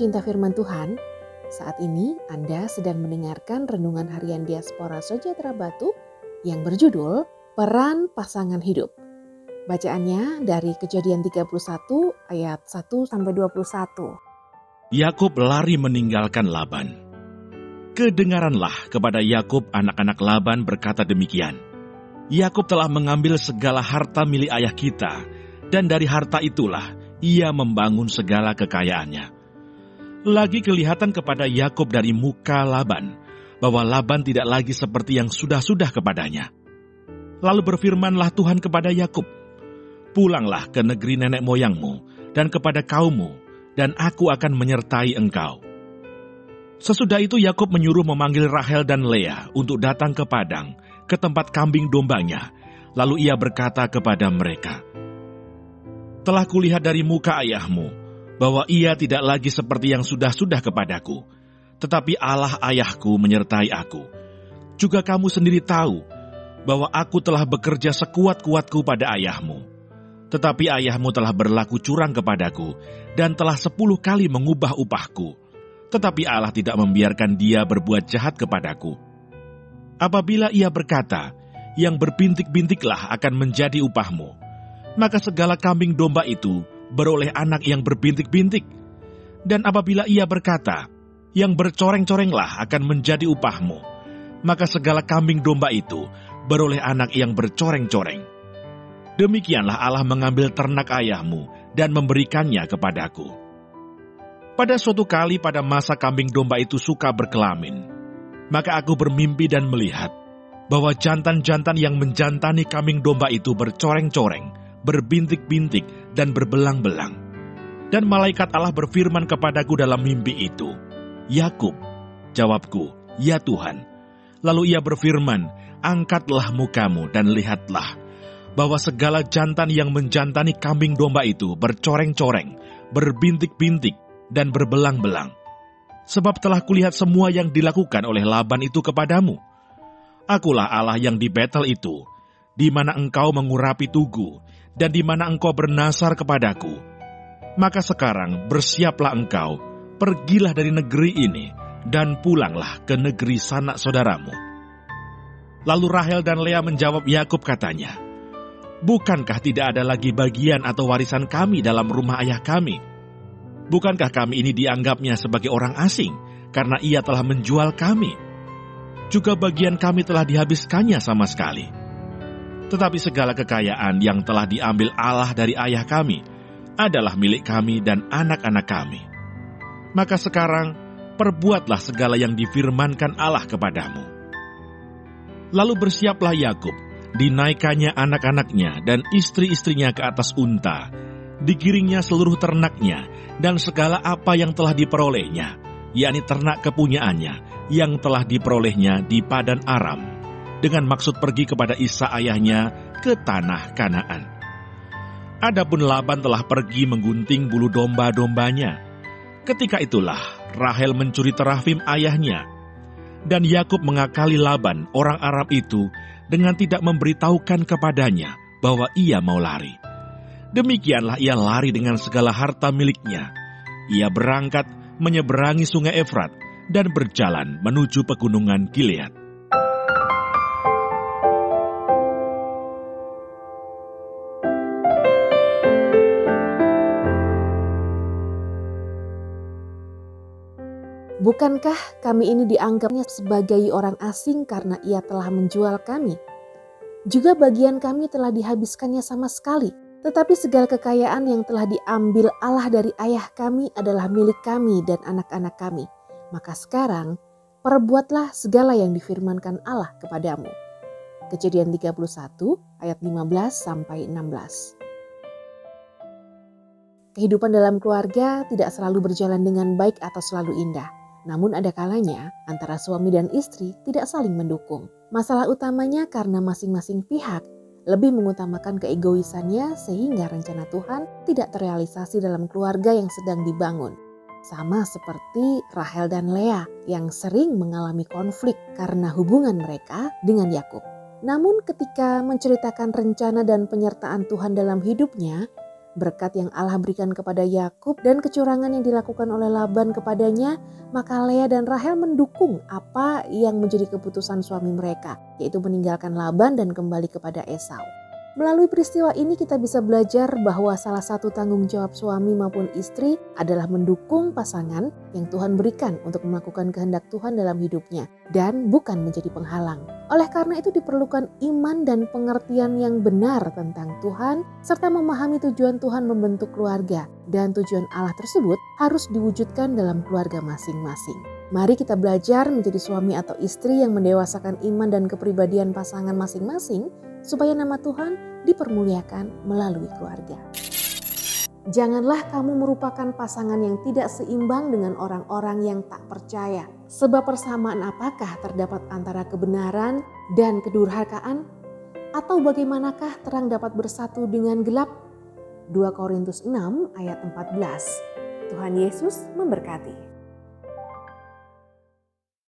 pecinta firman Tuhan, saat ini Anda sedang mendengarkan renungan harian diaspora Sojatra Batu yang berjudul Peran Pasangan Hidup. Bacaannya dari Kejadian 31 ayat 1 sampai 21. Yakub lari meninggalkan Laban. Kedengaranlah kepada Yakub anak-anak Laban berkata demikian. Yakub telah mengambil segala harta milik ayah kita, dan dari harta itulah ia membangun segala kekayaannya. Lagi kelihatan kepada Yakub dari muka Laban bahwa Laban tidak lagi seperti yang sudah-sudah kepadanya. Lalu berfirmanlah Tuhan kepada Yakub, "Pulanglah ke negeri nenek moyangmu dan kepada kaummu, dan aku akan menyertai engkau." Sesudah itu Yakub menyuruh memanggil Rahel dan Leah untuk datang ke padang, ke tempat kambing dombanya. Lalu ia berkata kepada mereka, "Telah kulihat dari muka ayahmu bahwa ia tidak lagi seperti yang sudah-sudah kepadaku, tetapi Allah ayahku menyertai aku. Juga kamu sendiri tahu bahwa aku telah bekerja sekuat-kuatku pada ayahmu. Tetapi ayahmu telah berlaku curang kepadaku dan telah sepuluh kali mengubah upahku. Tetapi Allah tidak membiarkan dia berbuat jahat kepadaku. Apabila ia berkata, yang berbintik-bintiklah akan menjadi upahmu, maka segala kambing domba itu beroleh anak yang berbintik-bintik. Dan apabila ia berkata, yang bercoreng-corenglah akan menjadi upahmu, maka segala kambing domba itu beroleh anak yang bercoreng-coreng. Demikianlah Allah mengambil ternak ayahmu dan memberikannya kepadaku. Pada suatu kali pada masa kambing domba itu suka berkelamin, maka aku bermimpi dan melihat bahwa jantan-jantan yang menjantani kambing domba itu bercoreng-coreng, berbintik-bintik, dan berbelang-belang. Dan malaikat Allah berfirman kepadaku dalam mimpi itu, Yakub, jawabku, ya Tuhan. Lalu ia berfirman, angkatlah mukamu dan lihatlah, bahwa segala jantan yang menjantani kambing domba itu bercoreng-coreng, berbintik-bintik, dan berbelang-belang. Sebab telah kulihat semua yang dilakukan oleh Laban itu kepadamu. Akulah Allah yang di Betel itu, di mana engkau mengurapi tugu, dan di mana engkau bernasar kepadaku. Maka sekarang bersiaplah engkau, pergilah dari negeri ini, dan pulanglah ke negeri sanak saudaramu. Lalu Rahel dan Lea menjawab Yakub katanya, Bukankah tidak ada lagi bagian atau warisan kami dalam rumah ayah kami? Bukankah kami ini dianggapnya sebagai orang asing karena ia telah menjual kami? Juga bagian kami telah dihabiskannya sama sekali.' Tetapi segala kekayaan yang telah diambil Allah dari ayah kami adalah milik kami dan anak-anak kami. Maka sekarang perbuatlah segala yang difirmankan Allah kepadamu. Lalu bersiaplah Yakub, dinaikannya anak-anaknya dan istri-istrinya ke atas unta, digiringnya seluruh ternaknya dan segala apa yang telah diperolehnya, yakni ternak kepunyaannya yang telah diperolehnya di Padan Aram dengan maksud pergi kepada Isa ayahnya ke tanah Kanaan. Adapun Laban telah pergi menggunting bulu domba-dombanya. Ketika itulah Rahel mencuri terafim ayahnya. Dan Yakub mengakali Laban, orang Arab itu, dengan tidak memberitahukan kepadanya bahwa ia mau lari. Demikianlah ia lari dengan segala harta miliknya. Ia berangkat menyeberangi sungai Efrat dan berjalan menuju pegunungan Gilead. Bukankah kami ini dianggapnya sebagai orang asing karena ia telah menjual kami? Juga bagian kami telah dihabiskannya sama sekali. Tetapi segala kekayaan yang telah diambil Allah dari ayah kami adalah milik kami dan anak-anak kami. Maka sekarang, perbuatlah segala yang difirmankan Allah kepadamu. Kejadian 31 ayat 15 sampai 16. Kehidupan dalam keluarga tidak selalu berjalan dengan baik atau selalu indah. Namun ada kalanya antara suami dan istri tidak saling mendukung. Masalah utamanya karena masing-masing pihak lebih mengutamakan keegoisannya sehingga rencana Tuhan tidak terrealisasi dalam keluarga yang sedang dibangun. Sama seperti Rahel dan Lea yang sering mengalami konflik karena hubungan mereka dengan Yakub. Namun ketika menceritakan rencana dan penyertaan Tuhan dalam hidupnya, berkat yang Allah berikan kepada Yakub dan kecurangan yang dilakukan oleh Laban kepadanya, maka Lea dan Rahel mendukung apa yang menjadi keputusan suami mereka, yaitu meninggalkan Laban dan kembali kepada Esau. Melalui peristiwa ini kita bisa belajar bahwa salah satu tanggung jawab suami maupun istri adalah mendukung pasangan yang Tuhan berikan untuk melakukan kehendak Tuhan dalam hidupnya dan bukan menjadi penghalang. Oleh karena itu diperlukan iman dan pengertian yang benar tentang Tuhan serta memahami tujuan Tuhan membentuk keluarga dan tujuan Allah tersebut harus diwujudkan dalam keluarga masing-masing. Mari kita belajar menjadi suami atau istri yang mendewasakan iman dan kepribadian pasangan masing-masing supaya nama Tuhan dipermuliakan melalui keluarga. Janganlah kamu merupakan pasangan yang tidak seimbang dengan orang-orang yang tak percaya. Sebab persamaan apakah terdapat antara kebenaran dan kedurhakaan? Atau bagaimanakah terang dapat bersatu dengan gelap? 2 Korintus 6 ayat 14. Tuhan Yesus memberkati.